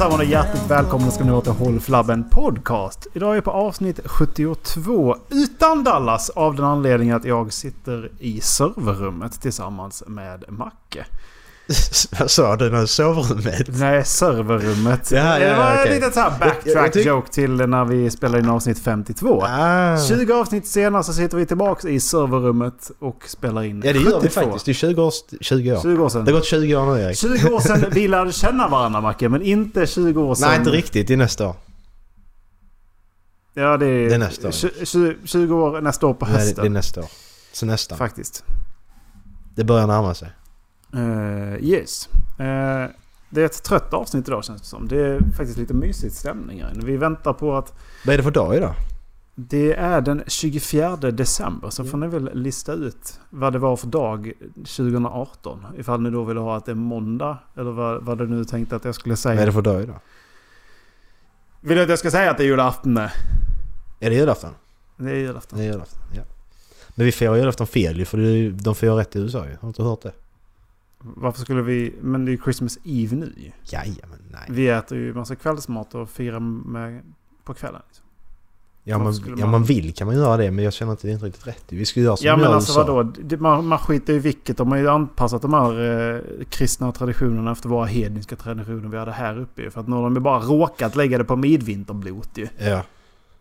allesammans och hjärtligt välkomna ska ni vara till Håll Flabben Podcast. Idag är jag på avsnitt 72 utan Dallas av den anledningen att jag sitter i serverrummet tillsammans med Macke. Vad sa du nu? Sovrummet? Nej, serverrummet. Ja, ja, det var okej. en liten så här backtrack tyck- joke till när vi spelade in avsnitt 52. Ah. 20 avsnitt senare så sitter vi tillbaka i serverrummet och spelar in Ja det gör vi 72. faktiskt. Det är 20 år, 20 år. 20 år sedan. Det har gått 20 år nu Erik. 20 år sedan vi lärde känna varandra Macke, men inte 20 år sedan... Nej inte riktigt, det är nästa år. Ja, det är, Det är nästa år. 20, 20 år nästa år på Nej, det, hösten. är nästa år. Så nästan. Faktiskt. Det börjar närma sig. Uh, yes. Eh, det är ett trött avsnitt idag känns det som. Det är faktiskt lite mysigt stämning här. Vi väntar på att Vad är det för dag idag? det är den 24 december. Så får ni väl lista ut vad det var för dag 2018. Ifall ni då vill ha att det är måndag. Eller vad, vad du nu tänkte att jag skulle Vad är säga. det för dag idag? Vill du att jag ska säga att det är julafton? Nej. Är det julafton? Det är julafton. Det är julafton, ja. Men vi firar julafton fel ju för det är ju- de firar rätt i USA ju. Har du inte hört det? Varför skulle vi... Men det är ju Christmas Eve nu. Jajamän, nej. Vi äter ju massa kvällsmat och firar med på kvällen. Liksom. Ja man, skulle ja man- vill kan man göra det men jag känner att det är inte riktigt rätt. Vi ska göra som Ja men alltså vadå? Man, man skiter i vilket. De har ju anpassat de här eh, kristna traditionerna efter våra hedniska traditioner vi hade här uppe. För att nu har de ju bara råkat lägga det på midvinterblot ju. Ja.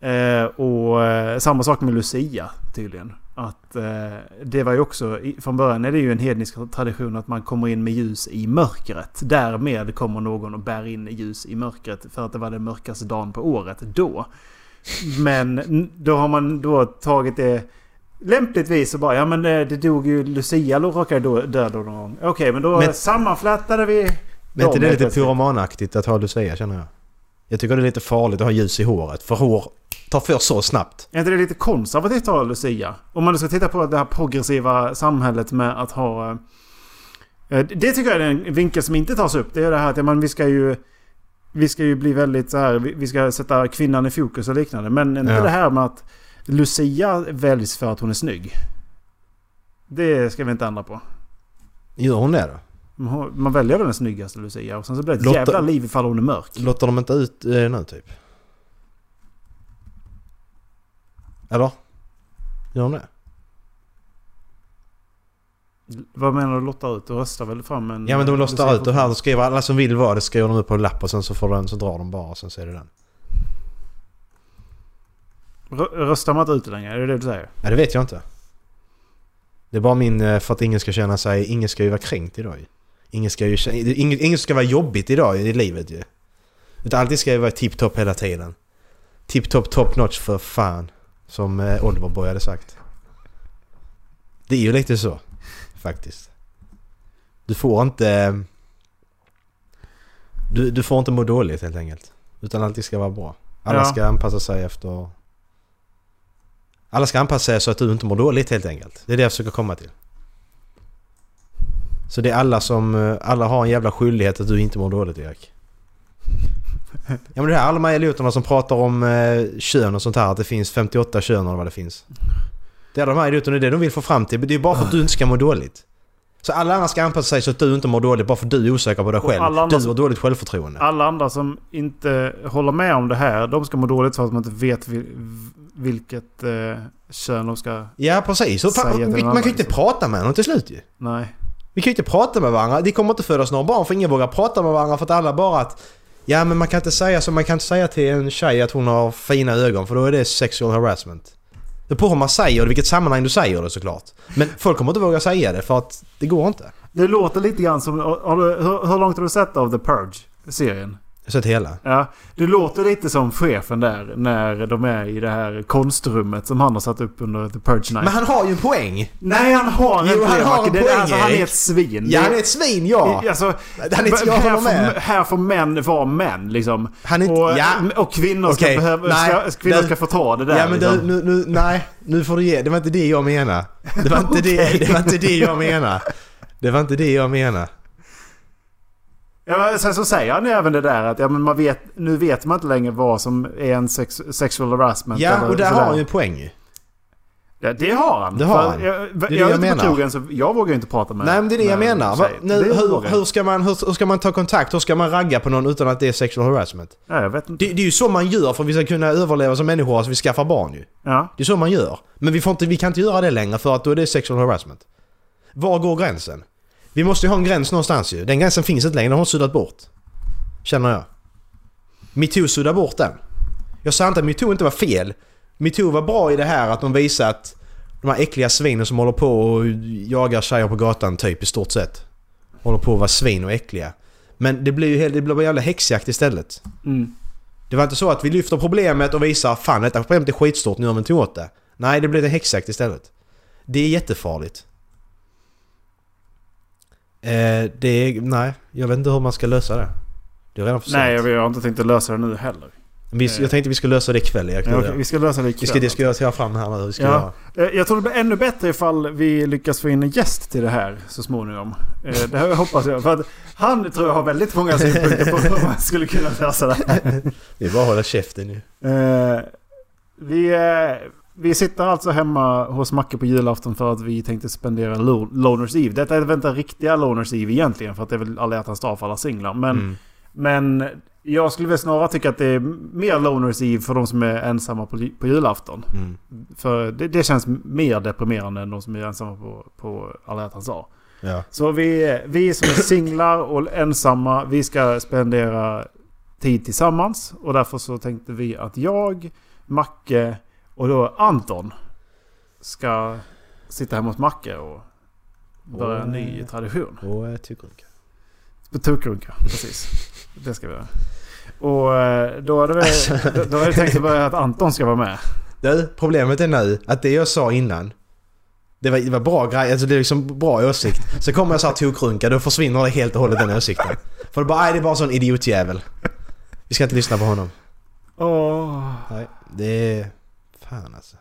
Eh, och eh, samma sak med Lucia tydligen. Att eh, det var ju också, från början är det ju en hednisk tradition att man kommer in med ljus i mörkret. Därmed kommer någon och bär in ljus i mörkret för att det var den mörkaste dagen på året då. Men då har man då tagit det lämpligtvis och bara ja men eh, det dog ju Lucia råkade då dö då någon gång. Okej men då Men- sammanflätade vi Men inte det är lite pyromanaktigt att ha Lucia känner jag? Jag tycker det är lite farligt att ha ljus i håret. För hår tar för så snabbt. Är inte det lite konservativt att ha Lucia? Om man nu ska titta på det här progressiva samhället med att ha... eh, Det tycker jag är en vinkel som inte tas upp. Det är det här att men vi ska ju... Vi ska ju bli väldigt så här... Vi vi ska sätta kvinnan i fokus och liknande. Men inte Ja. det här med att Lucia väljs för att hon är snygg. Det ska vi inte ändra på. Gör hon det då? Man väljer väl den snyggaste Lucia och sen så blir det ett Lotta- jävla liv ifall hon är mörk. Låter de inte ut eh, nu typ? Eller? Gör de det? Vad menar du lottar ut? Du röstar väl fram en... Ja men de Lucia ut det här. De skriver alla som vill vara det skriver de upp på en lapp och sen så får den så drar de bara och sen så är det den. Rö- Röstar man inte ut längre? Är det det du säger? Nej det vet jag inte. Det är bara min eh, för att ingen ska känna sig... Ingen ska ju vara kränkt idag ju. Ingen ska ju ingen, ingen ska vara jobbigt idag i livet ju. Utan alltid ska ju vara tipptopp hela tiden. Tipptopp top notch för fan. Som eh, Oliver Boy hade sagt. Det är ju lite så. Faktiskt. Du får inte... Du, du får inte må dåligt helt enkelt. Utan allting ska vara bra. Alla Ja. ska anpassa sig efter... Alla ska anpassa sig så att du inte mår dåligt helt enkelt. Det är det jag försöker komma till. Så det är alla som... eh, Alla har en jävla skyldighet att du inte mår dåligt Erik. Ja men det här alla de här idioterna som pratar om eh, kön och sånt här. Att det finns 58 kön eller vad det finns. Det är de här idioterna, det är det de vill få fram till. Det är bara för att du inte ska må dåligt. Så alla andra ska anpassa sig så att du inte mår dåligt bara för att du är osäker på dig själv. alla andra Du har dåligt självförtroende. Alla andra som inte håller med om det här, de ska må dåligt för att man inte vet vil- vilket eh, kön de ska... Ja precis. Så, Säga man andra, kan ju inte liksom. prata med någon till slut ju. Nej. Vi kan ju inte prata med varandra. Det kommer inte födas några barn för ingen vågar prata med varandra för att alla bara att... Ja men man kan inte säga så. Man kan inte säga till en tjej att hon har fina ögon för då är det sexual harassment. Det beror på hur man säger det, vilket sammanhang du säger det såklart. Men folk kommer inte våga säga det för att det går inte. Det låter lite grann som... Har du, hur, hur långt har du sett av The Purge-serien? Jag har sett hela. Ja, det låter lite som chefen där när de är i det här konstrummet som han har satt upp under The Purge Night. Men han har ju en poäng! Nej, han har en Jo, han har en det, poäng, alltså, Han är ett svin. Ja Det- han är ett svin ja! Alltså, Han är inte- jag här, får, här får män vara män liksom. Han är. Och, ja! och kvinnor, ska, Okej, behöva, nej, ska, kvinnor det- ska få ta det där. Ja men du, liksom. nu, nu, nej. Nu får du ge. Det var inte det jag menade. Det var inte, det, Okej. det, var inte det jag menade. Det var inte det jag menade. Ja, sen så säger han ju även det där att ja, men man vet, nu vet man inte längre vad som är en sex, sexual harassment. Ja, eller och där sådär. har han ju en poäng. Ja, det har han. Det har han. Jag, jag, det jag är jag på menar. krogen så jag vågar ju inte prata med Nej men det är det jag menar. Va, nu, Det hur, jag hur, ska man, hur, hur ska man ta kontakt? Hur ska man ragga på någon utan att det är sexual harassment? Ja, jag vet inte. Det, det är ju så man gör för att vi ska kunna överleva som människor, alltså vi skaffar barn ju. Ja. Det är så man gör. Men vi, får inte, vi kan inte göra det längre för att då är det sexual harassment. Var går gränsen? Vi måste ju ha en gräns någonstans ju. Den gränsen finns inte längre, den har suddat bort. Känner jag. Metoo suddar bort den. Jag sa inte att metoo inte var fel. Metoo var bra i det här att de visar att de här äckliga svinen som håller på och jagar tjejer på gatan typ i stort sett. Håller på att vara svin och äckliga. Men det blir ju det blir bara jävla häxjakt istället. Mm. Det var inte så att vi lyfter problemet och visar fan detta problemet är skitstort, nu gör vi inte åt det. Nej, det blev en häxjakt istället. Det är jättefarligt. Eh, det är... Nej, jag vet inte hur man ska lösa det. Det är redan för sent. Nej, jag, jag har inte tänkt att lösa det nu heller. vi, jag tänkte vi skulle lösa det ikväll Erik. Ja, vi ska lösa det vi ikväll. ska diskutera fram här nu ska Ja. göra. Eh, Jag tror det blir ännu bättre ifall vi lyckas få in en gäst till det här så småningom. Eh, Det här hoppas jag. För att han tror jag har väldigt många synpunkter på hur man skulle kunna lösa det här. Det är bara att hålla käften ju. Eh, Vi, vi sitter alltså hemma hos Macke på julafton för att vi tänkte spendera Lo- Loners Eve. Detta är väl inte riktiga Loners Eve egentligen för att det är väl alla hjärtans dag för alla singlar. Men, Mm. men jag skulle väl snarare tycka att det är mer Loners Eve för de som är ensamma på, på julafton. Mm. För det, det känns mer deprimerande än de som är ensamma på, på alla hjärtans dag. Ja. Så vi, vi som är singlar och ensamma, vi ska spendera tid tillsammans. Och därför så tänkte vi att jag, Macke och då Anton ska sitta hemma hos Macke och börja en ny tradition. Och tyckrunka. På Tokrunka, precis. Det ska vi göra. Och eh, då det, väl- då, är det tänkt att börja att Anton ska vara med. Du, problemet är nu att det jag sa innan det var, det var bra grej, alltså det är liksom bra åsikt. Så kommer jag så här tokrunka, då försvinner det helt och hållet den åsikten. För det bara, nej det är bara sån idiotjävel. Vi ska inte lyssna på honom. Åh. Nej, det är... Fan alltså.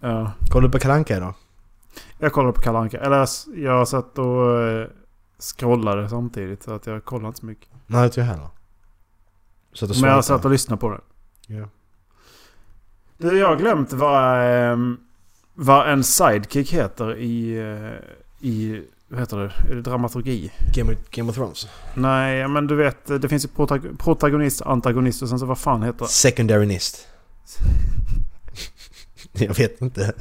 Ja. Kollar du på Kalle Anka idag? Jag kollade på Kalle Anka. Eller s- jag satt och eh, scrollade samtidigt. Så att jag kollade inte så mycket. Nej, inte jag heller. Så att du Men jag satt och lyssnade på det. Ja. Det jag har glömt vad, ehm, vad en sidekick heter i... eh, i vad heter det? Är det dramaturgi? Game, of, Game of Thrones. Nej, men du vet. Det finns ju protag- protagonist, antagonist och sen så vad fan heter det? Secondarynist. jag vet inte.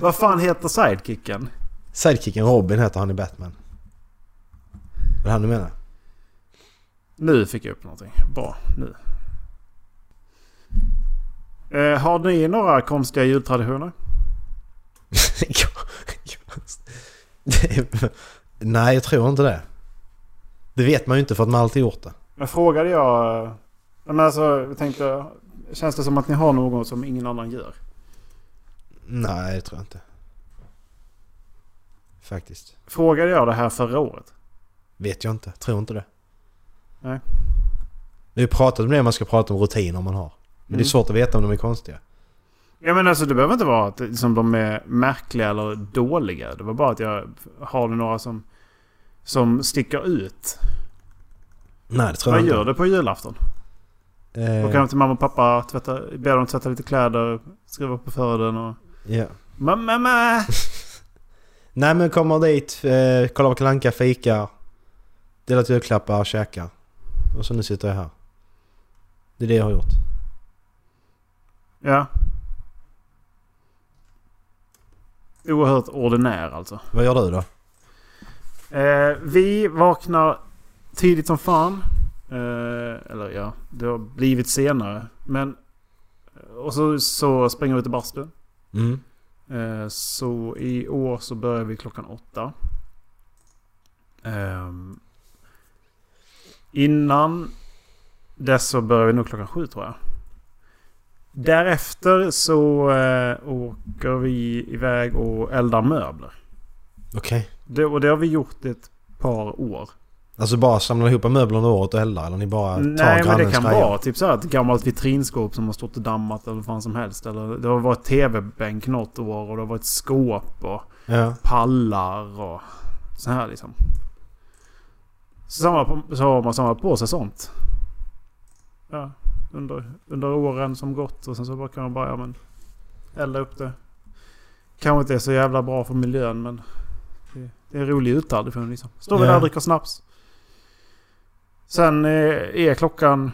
Vad fan heter sidekicken? Sidekicken Robin heter han i Batman. Är det han du menar? Nu fick jag upp någonting. Bra, nu. Eh, har ni några konstiga jultraditioner? Nej, jag tror inte det. Det vet man ju inte för att man alltid gjort det. Men frågade jag... eh, Men alltså, jag tänkte... Känns det som att ni har något som ingen annan gör? Nej, det tror jag inte. Faktiskt. Frågade jag det här förra året? Vet jag inte. Tror inte det. Nej. Vi har pratat om det man ska prata om rutiner man har. Men det är Mm. svårt att veta om de är konstiga. Ja men alltså det behöver inte vara att liksom, de är märkliga eller dåliga. Det var bara att jag har några som, som sticker ut. Nej, det tror Vad jag gör inte. du på julafton? Eh, Åker hem till mamma och pappa, tvätta, ber dem tvätta lite kläder, skriva på födelsen och... ja. Mamma, mamma! Nej men kommer dit, eh, kollar på Kalle Anka, fikar. Delar ut julklappar, käkar. Och så nu sitter jag här. Det är det jag har gjort. Ja. Oerhört ordinär alltså. Vad gör du då? Eh, vi vaknar tidigt som fan. Eh, eller ja, det har blivit senare. Men... Och så, så springer vi till bastun. Mm. Eh, så i år så börjar vi klockan åtta. Ehm, innan dess så börjar vi nog klockan sju tror jag. Därefter så eh, åker vi iväg och eldar möbler. Okej. Det, och det har vi gjort ett par år. Alltså bara samlar ihop möbler under året och eldar eller ni bara tar Nej men det kan grejer? vara typ så här ett gammalt vitrinskåp som har stått och dammat eller vad fan som helst. Eller det har varit tv-bänk något år och det har varit skåp och Ja. pallar och så här liksom. Så, har man samlat på sig sånt. Ja, under, under åren som gått och sen så bara kan man bara, ja men... elda upp det. Kanske inte är så jävla bra för miljön men det, det är en rolig uttradition liksom. Står vi Ja. där och dricker snaps. Sen är, är klockan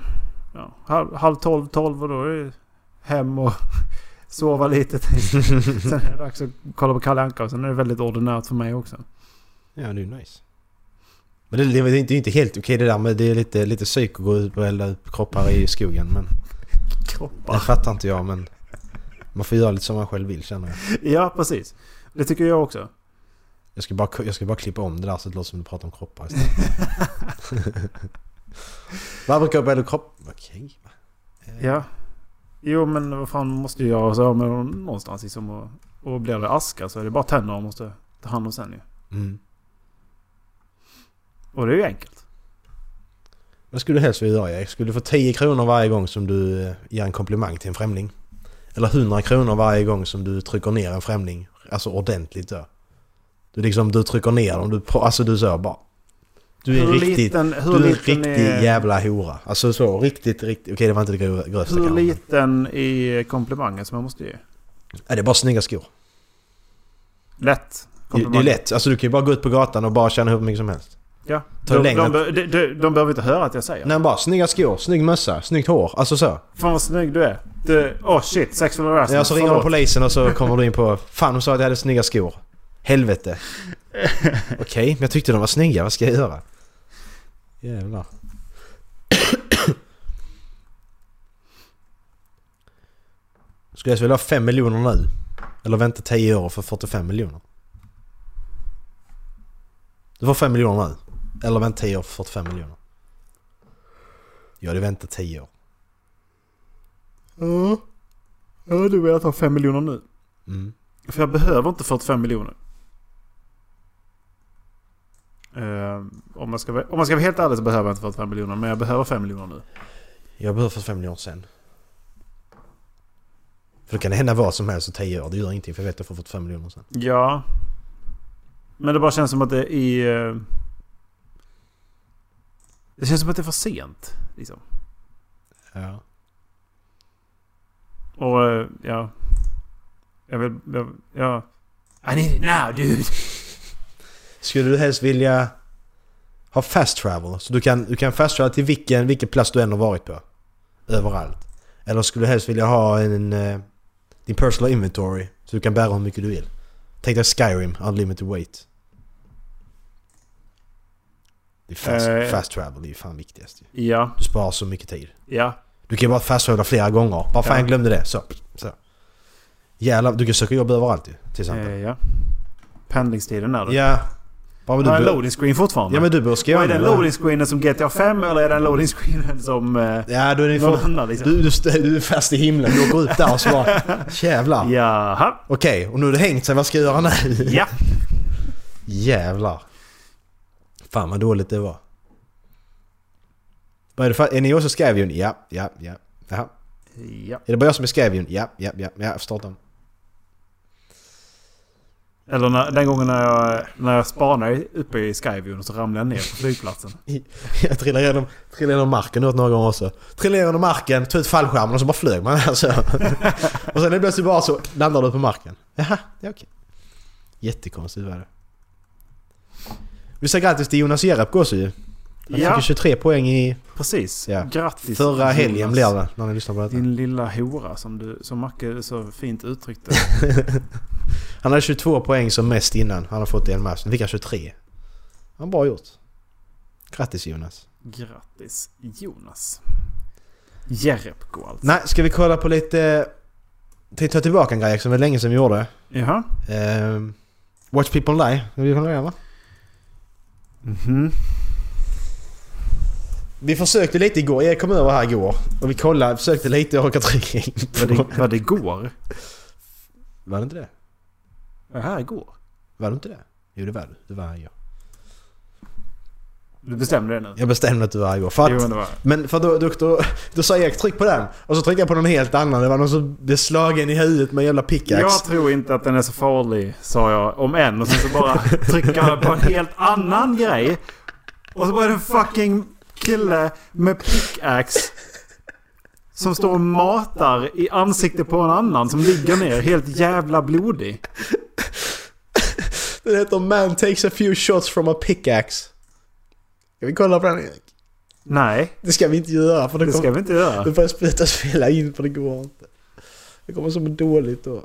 ja, halv, halv tolv, tolv och då är det hem och sova lite. till. sen är det dags att kolla på Kalle Anka och sen är det väldigt ordinärt för mig också. Ja, det är nice. Men det, det, är inte, det är inte helt okej det där med det är lite, lite psyk att gå ut och elda upp kroppar i skogen. Men det Kroppar. fattar inte jag men man får göra lite som man själv vill känner jag. Ja, precis. Det tycker jag också. Jag ska bara, jag ska bara klippa om det där så det låter som du pratar om kroppar istället. Brukar du elda kropp? Okej. Ja. Jo men vad fan måste ju göra sig av med dem någonstans liksom. Och, och blir det aska så är det bara tänder man måste ta hand om sen ju. Mm. Och det är ju enkelt. Vad skulle du helst vilja göra Erik? Skulle du få 10 kronor varje gång som du eh, ger en komplimang till en främling? Eller 100 kronor varje gång som du trycker ner en främling? Alltså ordentligt då. Du liksom, du trycker ner dem, du, alltså du så bara... Du är en riktigt, liten, hur du är en liten riktig är, jävla hora. Alltså så, riktigt, riktigt... Okej det var inte det grö- grövsta Hur kanske, liten är komplimangen som man måste ge? Nej, det är bara snygga skor. Lätt. Det, är lätt. Alltså du kan ju bara gå ut på gatan och bara tjäna hur mycket som helst. Ja. Ta De, längre- de, de, de, de, behöver inte höra att jag säger. Nej bara snygga skor, snygg mössa, snyggt hår. Alltså så. Fan vad snygg du är. Du, oh shit, sexual harassment. Ja, så ringer de polisen och så kommer du in på... Fan de sa att jag hade snygga skor. Helvete. Okej, men jag tyckte de var snygga. Vad ska jag göra? Jävlar. Skulle jag vilja ha 5 miljoner nu? Eller vänta 10 år för 45 miljoner? Du får 5 miljoner nu. Eller vänta 10 år för 45 miljoner. Jag hade väntat 10 år. Ja. Ja, du vill ha 5 miljoner nu. Mm. För jag behöver inte 45 miljoner. Eh, om, man ska, om man ska vara helt ärlig så behöver jag inte 45 miljoner. Men jag behöver 5 miljoner nu. Jag behöver 45 miljoner sen. För då kan det hända vad som helst i 10 år. Det gör ingenting för jag vet att jag får 45 miljoner sen. Ja. Men det bara känns som att det är... eh, Det känns som att det är för sent. Liksom. Ja. Och eh, ja... Jag vill... Jag, ja. I need it now dude! Skulle du helst vilja ha fast travel? Så du kan, du kan fast travel till vilken, vilken plats du än har varit på. Överallt. Eller skulle du helst vilja ha en, eh, din personal inventory? Så du kan bära hur mycket du vill. Tänk dig Skyrim, unlimited weight. Det är fast, Eh. fast travel, det är ju fan viktigast ju. Ja. Du sparar så mycket tid. Ja. Du kan ju bara fast travela flera gånger. Bara fan Ja. jag glömde det. Så. så. Jävlar, du kan söka jobb överallt ju. Till exempel. Eh, ja. Pendlingstiden är det. Ja. Men Har en loading screen fortfarande? Ja men du i Och är den loading screenen som GTA 5 eller är den loading screenen som eh, Ja då är det någon för... annan liksom? Du, du, du är fast i himlen. Du åker ut där och så bara... Jävlar. Jaha. Okej, och nu har det hängt sig. Vad ska jag göra nu? Ja. Jävlar. Fan vad dåligt det var. Vad är det för... Är ni också Scavion? Ja, ja, ja. Jaha. Ja. Är det bara jag som är Scavion? Ja, ja, ja. Ja, jag förstår inte. Eller när, den gången när jag, när jag spanade uppe i Skyview så ramlade jag ner på flygplatsen. Jag trillade genom, trillade genom marken åt några gånger också. Trillade genom marken, tog ut fallskärmen och så bara flög man alltså. och sen plötsligt bara så landar du på marken. Jaha, det är okej. Jättekonstigt var det. Vi säger grattis till Jonas Jerebko också ju. Han Ja. fick ju 23 poäng i Precis. Ja. Grattis förra helgen blir det när ni lyssnar på detta. Din lilla hora som, du, som Macke så fint uttryckte. Han hade 22 poäng som mest innan. Han har fått en match. Nu fick han 23. Han bra gjort. Grattis Jonas. Grattis Jonas. Jerebko alltså. Nej, ska vi kolla på lite... Tänkte ta tillbaka en grej som var länge sedan vi gjorde. Jaha. Ehm, Watch People Die. Är vi kunna göra va? Mhm. Vi försökte lite igår. Jag kom över här igår. Och vi kollade, försökte lite och orkade trycka in Var det, var det igår? Var det inte det? Var här igår? Var det inte det? Jo det var det. Det var här igår. Du bestämde det nu? Jag bestämde att det var igår. För att, Jo, men Men för då, då, då, då sa Erik tryck på den. Och så tryckte jag på någon helt annan. Det var någon som blev slagen i huvudet med en jävla pickaxe. Jag tror inte att den är så farlig, sa jag om en. Och sen så bara trycker jag på en helt annan grej. Och så var det en fucking kille med pickaxe. Som står och matar i ansiktet på en annan som ligger ner helt jävla blodig. Den heter Man takes a few shots from a pickaxe. Ska vi kolla på den Erik? Nej, Det ska vi inte göra för det, det ska kommer, vi inte göra. det börjar sprutas spela in för det går inte. Det kommer som dåligt då.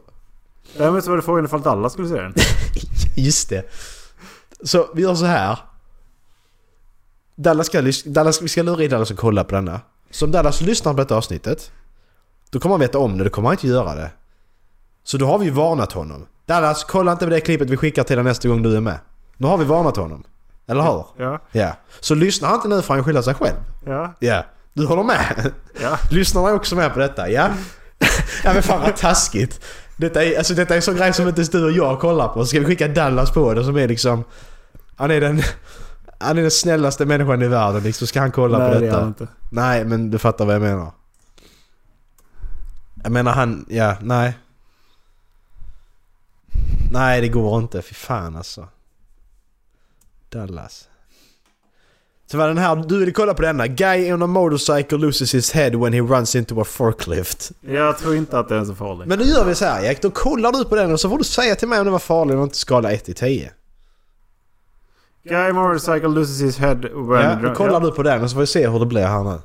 Däremot så var det frågan ifall Dallas skulle se den. Just det. Så vi gör så här. Dallas ska, Dallas, vi ska lura in Dallas och kolla på denna. Så om Dallas lyssnar på detta avsnittet. Då kommer han veta om det, då kommer han inte göra det. Så då har vi varnat honom. Dallas, kolla inte på det klippet vi skickar till dig nästa gång du är med. Nu har vi varnat honom. Eller hur? Ja, Ja. Så lyssnar han inte nu får han skylla sig själv. ja, Ja. Du håller med? ja. Lyssnarna är också med på detta, ja? ja men fan vad taskigt. Detta är, alltså, detta är en sån grej som inte ens du och jag kollar på. Så ska vi skicka Dallas på det som är liksom... Han är den... Han är den snällaste människan i världen liksom. Ska han kolla Nej, på det detta? inte. Nej men du fattar vad jag menar. Jag menar han... Ja, nej. Nej det går inte. Fy fan alltså. Dallas. Så var den här, du ville kolla på denna. Guy on a motorcycle loses his head when he runs into a forklift. Jag tror inte att det är så farligt. Men då gör vi så här Jack, då kollar du på den och så får du säga till mig om den var farlig eller inte skala 1 till 10. Guy motorcycle loses his head when... Ja, då kollar du på den och så får vi se hur det blir här nu.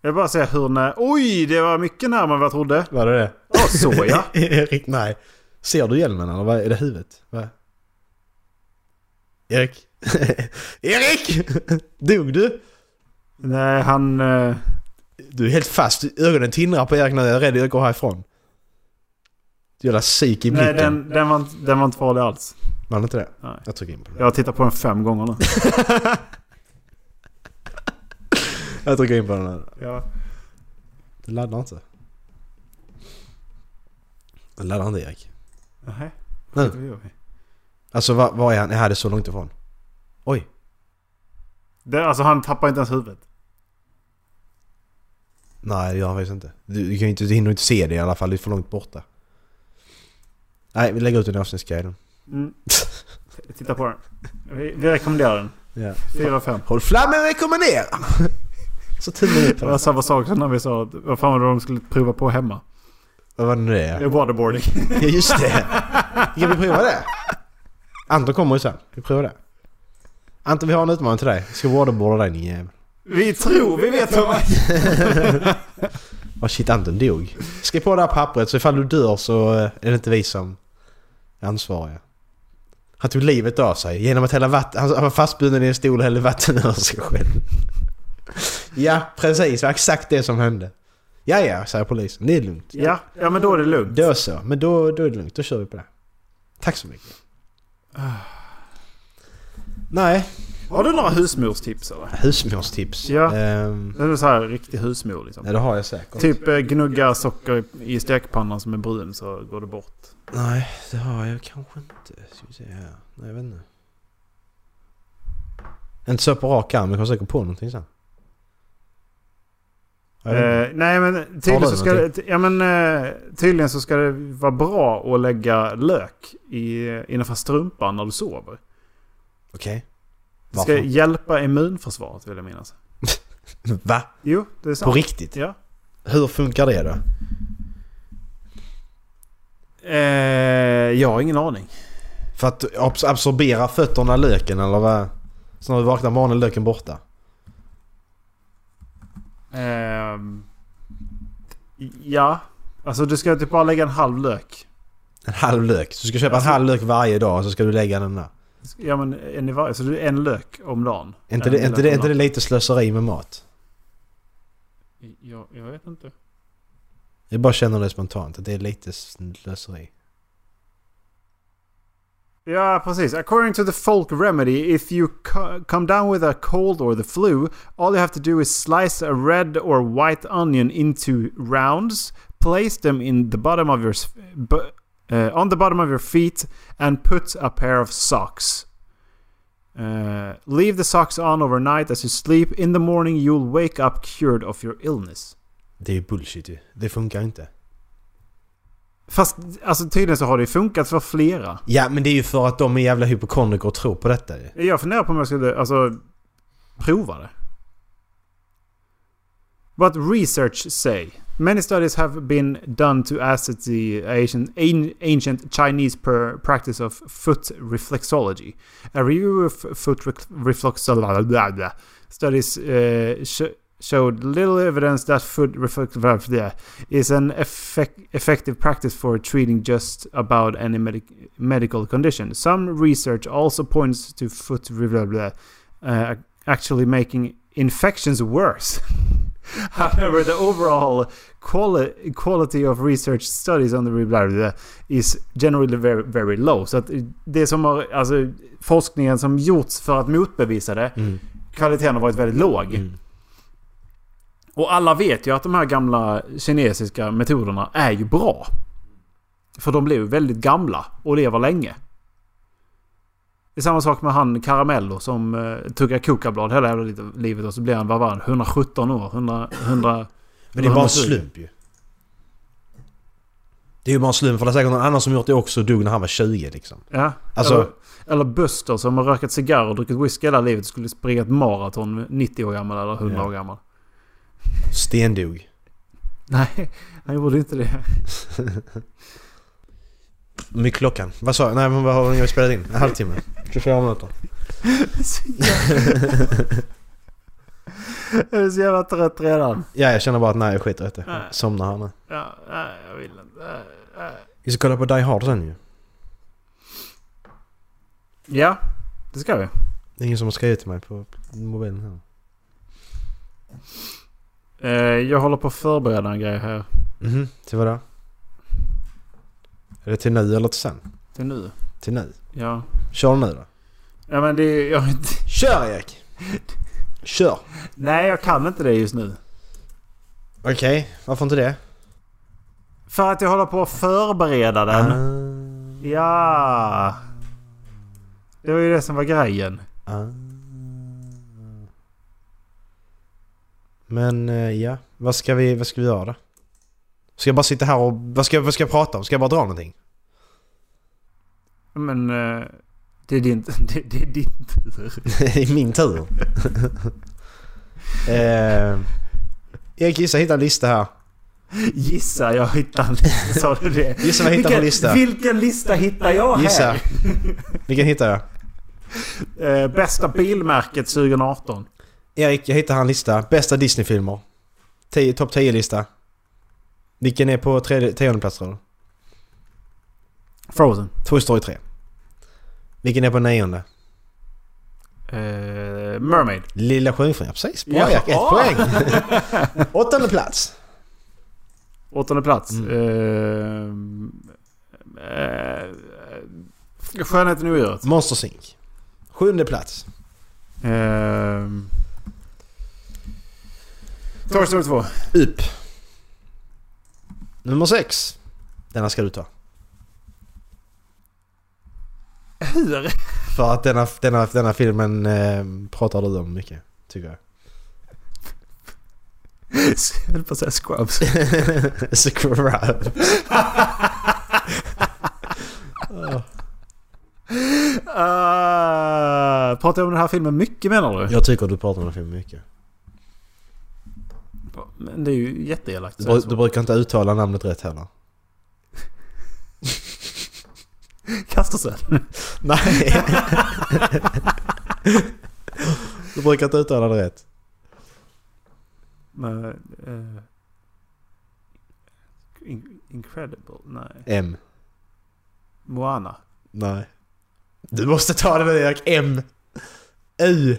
Jag vill bara säga hur när... Oj, det var mycket närmare vad jag trodde. Var det det? Ja, så ja. Erik, nej. Ser du hjälmen eller vad är det huvudet? Vad? Erik? Erik! Dog du? Nej, han... eh, Du är helt fast. Ögonen tindrar på Erik när jag är rädd att gå härifrån. Du jävla psyk i blicken. Nej, den, den, var, inte- den var inte farlig alls. Var det inte det? Nej. Jag trycker in på det. Jag har tittat på den fem gånger nu. Jag trycker in på den här. Ja. Det laddar inte. Det laddar inte Erik. Nej. Nu. Alltså vad är han? Jag det är så långt ifrån. Oj. Det, alltså han tappar inte ens huvudet. Nej det gör han faktiskt inte. Du, du kan inte, du hinner inte se det i alla fall. Det är för långt borta. Nej, vi lägger ut den i avsnittsguiden. Mm. Titta på den. Vi, vi rekommenderar den. Fyra fem. Håll flammen rekommendera! Så tummen upp Det var samma sak som när vi sa att vad fan var det de skulle prova på hemma? Vad var det nu det? Waterboarding. Ja just det! Ska vi prova det? Anton kommer ju sen. Vi provar det. Anton vi har en utmaning till dig. Vi ska waterboarda dig din jävel. Vi tror vi vet vad man... Åh shit Anton dog. Skriv på det här pappret så ifall du dör så eh, är det inte vi som är ansvariga. Han tog livet av sig genom att hälla vatten. Han var fastbunden i en stol och hällde vatten över sig själv. Ja precis, det var exakt det som hände. Ja ja, säger polisen. Det är lugnt. Ja, ja men då är det lugnt. Då så, men då, då är det lugnt. Då kör vi på det. Tack så mycket. Nej, Har du några husmorstips eller? husmorstips. Ja. Ehm, Det är så här riktig husmor liksom. ja, det har jag säkert. Typ eh, gnugga socker i- i stekpannan som är brun så går det bort. Nej, det har jag kanske inte. Ska vi se här. Nej, jag vet inte. Inte så på rak arm, men jag kommer säkert på någonting sen. Eh, nej men tydligen så, ska det, ja, men, eh, tydligen så ska det vara bra att lägga lök i, innanför strumpan när du sover. Okej. Det ska Varför? hjälpa immunförsvaret vill jag minnas. Va? Jo, det är På sant. riktigt? Ja. Hur funkar det då? Eh, jag har ingen aning. För att abs- absorbera fötterna löken eller vad? Så när du vaknar på morgonen löken borta? Ehm, ja, alltså du ska typ bara lägga en halv lök. En halv lök. Så du ska köpa Alltså- en halv lök varje dag och så ska du lägga den där. Ja men en i varje, så det är en lök om dagen. Är inte det, inte det, inte det lite slöseri med mat? Jag, jag vet inte. Jag bara känner det spontant, att det är lite slöseri. Ja, precis. According to the folk remedy, if you co- come down with a cold or the flu, all you have to do is slice a red or white onion into rounds, place them in the bottom of your uh, on the bottom of your feet, and put a pair of socks. Uh, leave the socks on overnight as you sleep. In the morning, you'll wake up cured of your illness. Det är bullshit ju. Det funkar inte. Fast alltså, tydligen så har det ju funkat för flera. Ja, men det är ju för att de är jävla hypokondriker och tror på detta ju. Jag funderar på om jag skulle alltså, prova det. What research say? Many studies have been done to assess the ancient, ancient Chinese practice of foot reflexology. A review of foot reflexology studies uh, sh- showed little evidence that foot reflexology is an effect- effective practice for treating just about any medic- medical condition. Some research also points to foot reflexology uh, actually making infections worse. However, the overall quali- quality of research studies on the reflexology is generally very, very low. Så att det som har, alltså forskningen som gjorts för att motbevisa det, Mm. kvaliteten har varit väldigt låg. Mm. Och alla vet ju att de här gamla kinesiska metoderna är ju bra. För de blev väldigt gamla och lever länge. Det är samma sak med han Caramello som uh, tuggar kokablad hela jävla livet och så blir han, vad var han, 117 år? 100... 100 Men det är bara en 120. slump ju. Det är ju bara en slump för det är säkert någon annan som gjort det också och dog när han var 20 liksom. Ja. Alltså- Eller, eller Buster som har rökat cigarr och druckit whisky hela livet och skulle springa ett maraton 90 år gammal eller 100 Ja. år gammal. Stendog. Nej, han gjorde inte det. Mycket klockan? Vad sa jag? Nej men vad har ni spelat in? En halvtimme? 24 minuter? Jag är så jävla trött redan. Ja jag känner bara att nej jag skiter i det. Nej. Somnar här nu. Ja, nej, jag vill inte. Nej. Vi ska kolla på Die Hard sen ju. Ja, det ska vi. Det är ingen som har skrivit till mig på mobilen här. Eh, jag håller på att förbereda en grej här. Mhm, till vad då? Är det till nu eller till sen? Till nu. Till nu? Ja. Kör nu då. Ja men det. Jag, Kör Erik! Kör! nej, jag kan inte det just nu. Okej, varför inte det? För att jag håller på att förbereda den. Ah, Ja. Det var ju det som var grejen. ah. Men eh, ja, vad ska vi, vad ska vi göra då? Ska jag bara sitta här och... Vad ska, vad ska jag prata om? Ska jag bara dra någonting? Men... eh, det är din, det, det är din tur. Det är min tur. eh, Erik gissa hitta en lista här. Gissa, jag hittar en lista. Sa du det? Gissa vad jag hittar på vilken, lista. Vilken lista hittar jag Gissa. här? Vilken hittar jag? Eh, bästa bilmärket 2018. Erik, jag hittar en lista. Bästa Disney-filmer. Topp 10-lista. Vilken är på tredje, tionde plats tror du? Frozen. Toy Story 3. Vilken är på nionde? Eh, Mermaid. Lilla Sjöjungfrun, ja precis. Bra Ja. Erik, ett poäng. Åttonde plats. Åttonde plats. Mm. Eh, eh, Skönheten och odjuret. Monsters Inc. Sjunde plats. Eh, Toy Story 2. Upp. Nummer sex. Denna ska du ta. Hur? För att denna, denna, denna filmen eh, pratar du om mycket, tycker jag. Jag höll på att säga Scrubs. Scrub. Uh, pratar jag om den här filmen mycket menar du? Jag tycker du pratar om den filmen mycket. Men det är ju jätteelakt. Du, du brukar inte uttala namnet rätt heller. Kastar sig. Nej. du brukar inte uttala det rätt. Men, eh, in- incredible? Nej. M. Moana? Nej. Du måste ta det nu Erik. M. U.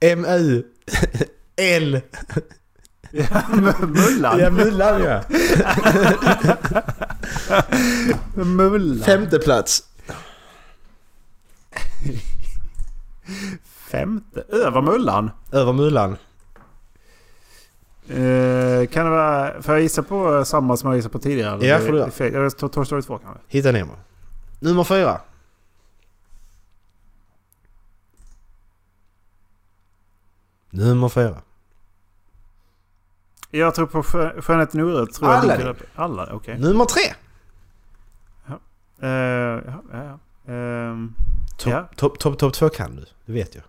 M. U. L. Ja, Mullan? Ja, Mullan ja. Mullan? Femte plats. Femte? Över Mullan? Över Mullan. Eh, kan det vara... Får jag gissa på samma som jag gissade på tidigare? eller? Ja, får du göra. Jag tar Toy Story 2 kanske. Hitta Nemo. Nummer fyra. Nummer fyra. Jag tror på Skö- Skönheten och odjuret. tror jag Alla upp. Alla? Okej. Nummer tre. Eh, ja, ja, ja. Ehm, Topp Ja. top, top, top två kan du. Det vet jag.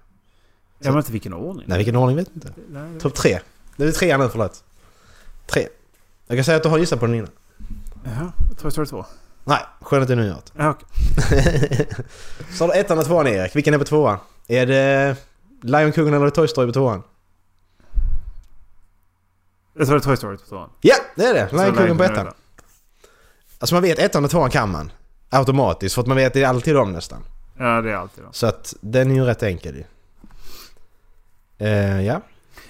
jag vet inte vilken ordning. Nej, vilken ordning vet jag inte. Nej, Topp tre. Det är trean nu, förlåt. Tre. Jag kan säga att du har gissat på den innan. Jaha, Toy Story 2. Nej, Skönheten i nyåret. Ja, okej. Så har du ettan och tvåan Erik. Vilken är på tvåan? Är det Lejonkungen eller Toy Story på tvåan? Jag tror det är Toy Story 2. Ja, det är det! Lejonkungen på ettan. Alltså man vet ettan och tvåan kan man. Automatiskt, för att man vet det är alltid dem nästan. Ja, det är alltid då. Så att den är ju rätt enkel ju. Eh, ja.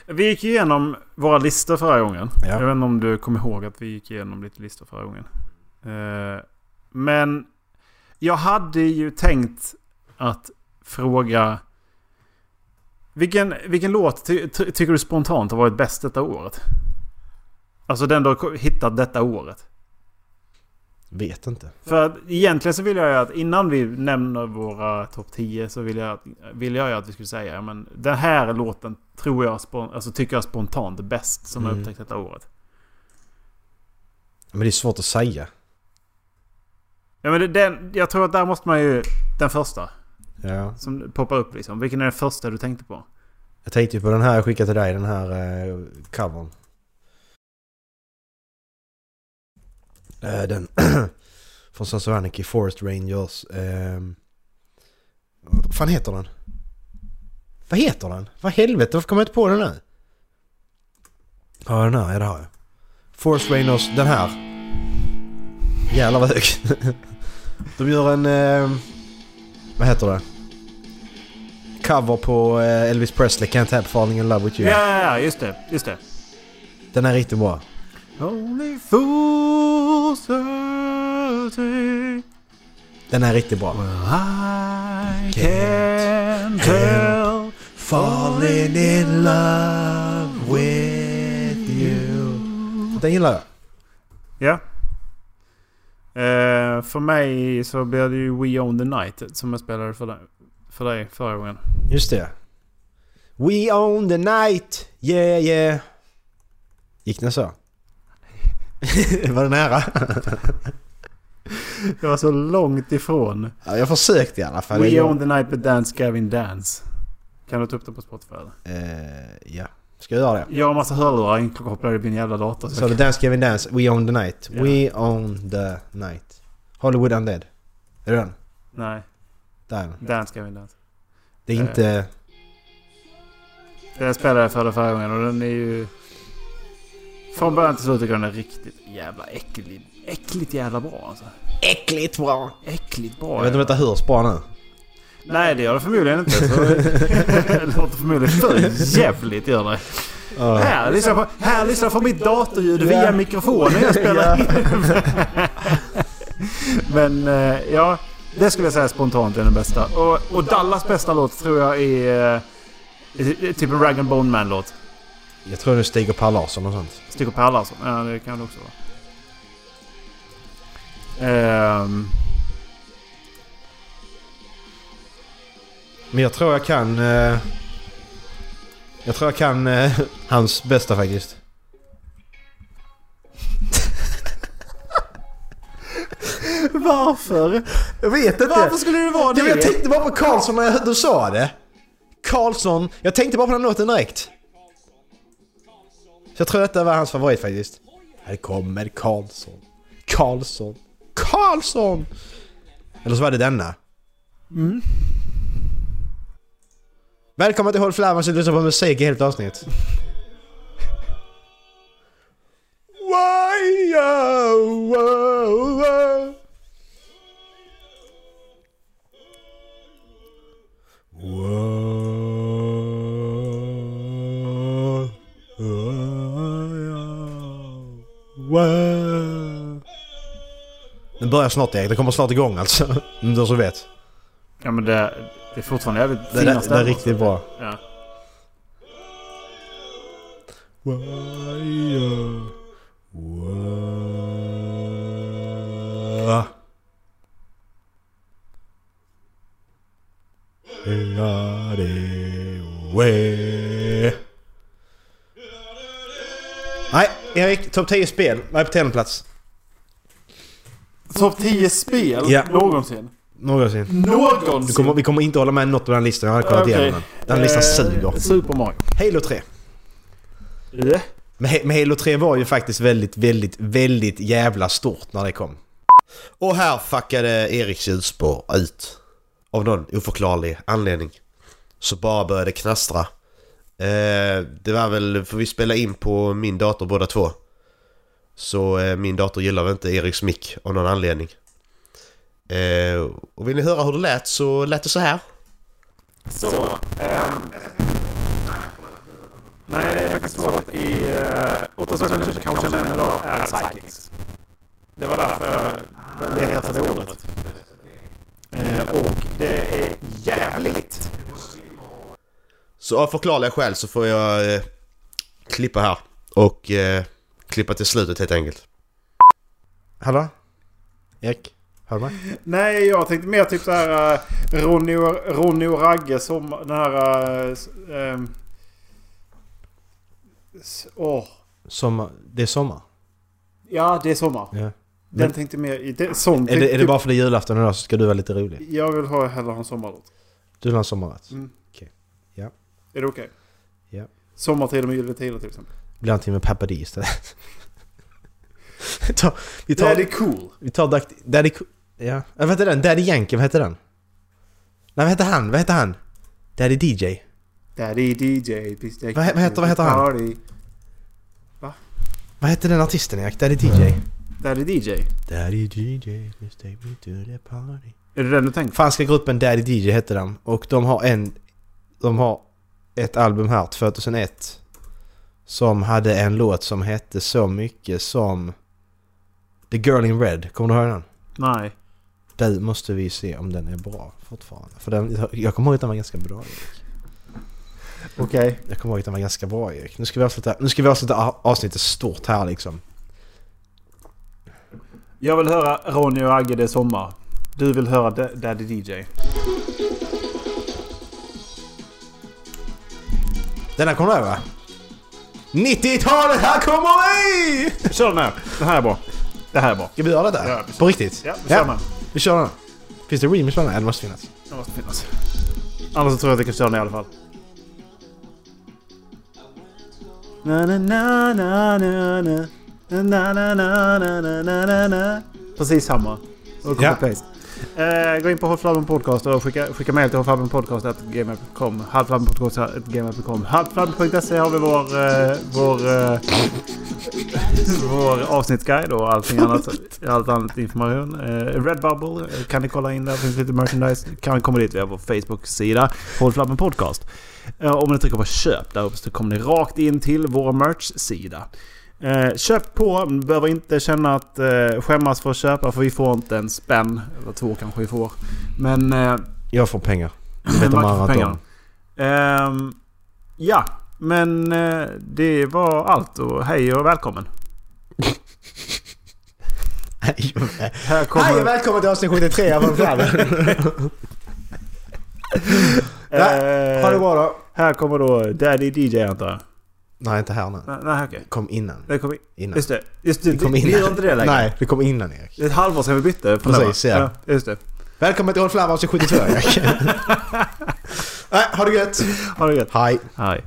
Vi gick igenom våra listor förra gången. Ja. Jag vet inte om du kommer ihåg att vi gick igenom lite listor förra gången. Eh, men jag hade ju tänkt att fråga... Vilken, vilken låt ty, ty, tycker du spontant har varit bäst detta året? Alltså den du har hittat detta året. Vet inte. För att egentligen så vill jag ju att innan vi nämner våra topp 10 så vill jag, vill jag ju att vi skulle säga men den här låten tror jag, alltså tycker jag spontant är bäst som jag Mm. upptäckt detta året. Men det är svårt att säga. Ja men det, den, jag tror att där måste man ju... Den första Ja. som poppar upp liksom. Vilken är den första du tänkte på? Jag tänkte ju på den här jag skickade till dig, den här eh, covern. Den från Sons Anarchy, Forest Rangers. Eh, vad fan heter den? Vad heter den? Vad helvete, varför kommer jag inte på den nu? Ja den här, ja det har jag. Forest Rangers, den här. Jävlar vad hög. De gör en... Eh, vad heter det? Cover på eh, Elvis Presley, Can't Help Falling In Love With You. Ja, ja, ja, just det. Just det. Den är riktigt bra. Only fools Den är riktigt bra. Well I can tell Falling in love with you. Den gillar jag. Ja. Eh, för mig så blir det ju We Own the Night som jag spelade för dig, för dig förra gången. Just det. We own the night, yeah yeah. Gick den så? Var det nära? Det var så långt ifrån. ja, jag försökte i alla fall. We Own the Night med Dance Gavin Dance. Kan du ta upp det på Spotify eller? Eh, ja, ska jag göra det? Jag har massa hörlurar inkopplade i min jävla dator. Så det Dance Gavin Dance, We own the night. Ja. We own the night. Hollywood Undead. Är det den? Nej, Där. Dance Gavin Dance. Det är Eh. inte... Den spelade jag för det förra gången och den är ju... Från början till slut tycker jag den är riktigt jävla äcklig. Äckligt jävla bra alltså. Äckligt bra! Äckligt bra. Jag vet inte om detta hörs bra nu. Nej det gör det förmodligen inte. Så det låter förmodligen för jävligt gör det. Ja. Här lyssnar på, här lyssnar på mitt datorljud Ja. via mikrofonen jag spelar in. Men eh, ja, det skulle jag säga spontant är den bästa. Och, och Dallas bästa låt tror jag är, eh, är typ en Rag and Bone Man-låt. Jag tror det är Stig och Per Larsson och sånt. Stig och Per Larsson. Ja, det kan det också vara. Ehm, Men jag tror jag kan... Eh, jag tror jag kan eh, hans bästa faktiskt. varför? Jag vet inte! Varför skulle det vara det? Jag tänkte bara på Karlsson när jag, du sa det. Karlsson. Jag tänkte bara på den låten direkt. Så jag tror detta var hans favorit faktiskt. Här kommer Karlsson. Karlsson. Karlsson! Eller så var det denna. Mm. Välkommen till Håll så du lyssnar på musik i helt avsnitt. Why, oh, oh, oh. Whoa, Den börjar snart Erik, den kommer snart igång alltså. Om du så vet. Ja men det, det är fortfarande jävligt Det, fina det, det är riktigt bra. Ja. Why, Whoa. Got Erik. Topp 10 spel. Vad är på tionde Topp 10 spel Ja. någonsin. Någonsin. Någonsin! Du kommer, vi kommer inte hålla med något på den listan. Jag har kollat igenom den. Den listan Eh, suger. Super Mario. Halo 3. Eh. Men men Halo 3 var ju faktiskt väldigt, väldigt, väldigt jävla stort när det kom. Och här fuckade Eriks ljusspår ut. Av någon oförklarlig anledning. Så bara började knastra. Eh, det var väl för vi spelade in på min dator båda två. Så eh, min dator gillar väl inte Eriks mick av någon anledning. Eh, och vill ni höra hur det lät så lät det så här. Så, ehm, nej, det är faktiskt så att i eh, uh, Ottoströms kanske den idag är Psychics. Det var därför det heter det ordet. Eh, och det är jävligt. Så av förklarliga skäl så får jag eh, klippa här. Och eh, klippa till slutet helt enkelt. Hallå? Erik? Hör du mig? Nej, jag tänkte mer typ så här uh, Ronny, och, Ronny och Ragge som den här... Uh, s- Åh. Sommar, det är sommar? Ja, det är sommar. Ja. Den Men- tänkte mer... i- Det, sån Är det, är det tänkte- bara för det är julafton idag så ska du vara lite rolig? Jag vill ha, hellre ha en sommarlåt. Du vill ha en sommarrätt? Mm. Är det okej? Ja. Sommartid med Gyllene Tider till exempel. Blir någonting med Pappa D istället. vi tar... Vi tar, Daddy Cool. vi tar Daddy... Daddy... Co- Ja. ja. Vad heter den? Daddy Yankee, vad heter den? Nej, vad heter han? Vad heter han? Daddy DJ? Daddy DJ. Vad vad heter- vad heter han? party. Vad heter den artisten Erik? Daddy DJ? Daddy DJ. Daddy DJ, please take me to the party. Är det den du tänker? Franska gruppen Daddy DJ hette de. Och de har en... De har ett album här, 2001. Som hade en låt som hette så mycket som... The Girl in Red. Kommer du ihåg den? Nej. Där måste vi se om den är bra fortfarande. För den, jag kommer ihåg att den var ganska bra Erik. Okej. Jag kommer ihåg att den var ganska bra Erik. Nu ska vi avsluta, nu ska vi avsluta avsnittet stort här liksom. Jag vill höra Ronny och Agge Det är sommar. Du vill höra Da- Daddy DJ. Den här kommer du ihåg va? 90-talet, här kommer vi! Kör den här. Det här är bra. Det här är bra. Ska vi göra det där? Ja, På riktigt? Ja, vi kör den här. vi kör den. Finns det remix på den? här? Det måste finnas. Det måste finnas. Annars tror jag att vi kan köra den i alla fall. Na, na, na, na, na, na. Na, na, na, na, na, na, na, na. Precis samma. Och Ja. copy-paste. Eh, Eh, gå in på Halvflabben Podcast och skicka, skicka mejl till hållflabbenpodcast.gmail.com Halvflabbenpodcast.gmail.com Halvflabben.se har vi vår, eh, vår, eh, vår avsnittsguide och allting annat. Allt annat information. Eh, Redbubble eh, kan ni kolla in där. finns lite merchandise. Kan komma dit via vår Facebook-sida. Halvflabben Podcast. Eh, om ni trycker på köp där uppe så kommer ni rakt in till vår merch-sida. Eh, köp på, behöver inte känna att eh, skämmas för att köpa för vi får inte en spänn. Eller två kanske vi får. Men... Eh, Jag får pengar. Det vet de andra pengarna. Ehm, ja, men eh, det var allt och hej och välkommen. Hej och kommer... välkommen till avsnitt 73 av Hållflabben. eh, Ha det bra då. Här kommer då Daddy DJ antar jag. Nej, inte här nu. Nej, nej okej. Kom innan. Det kom in. innan. Just det. Just det. Det kom vi, vi innan. gör inte det längre. Nej, det kom innan Erik. Det är ett halvår sedan vi bytte. Precis, va? ja. Just det. Välkommen till Hållflabben avsnitt 72 Erik. Nej, ha det gött. Ha det gött. Hej. Hej.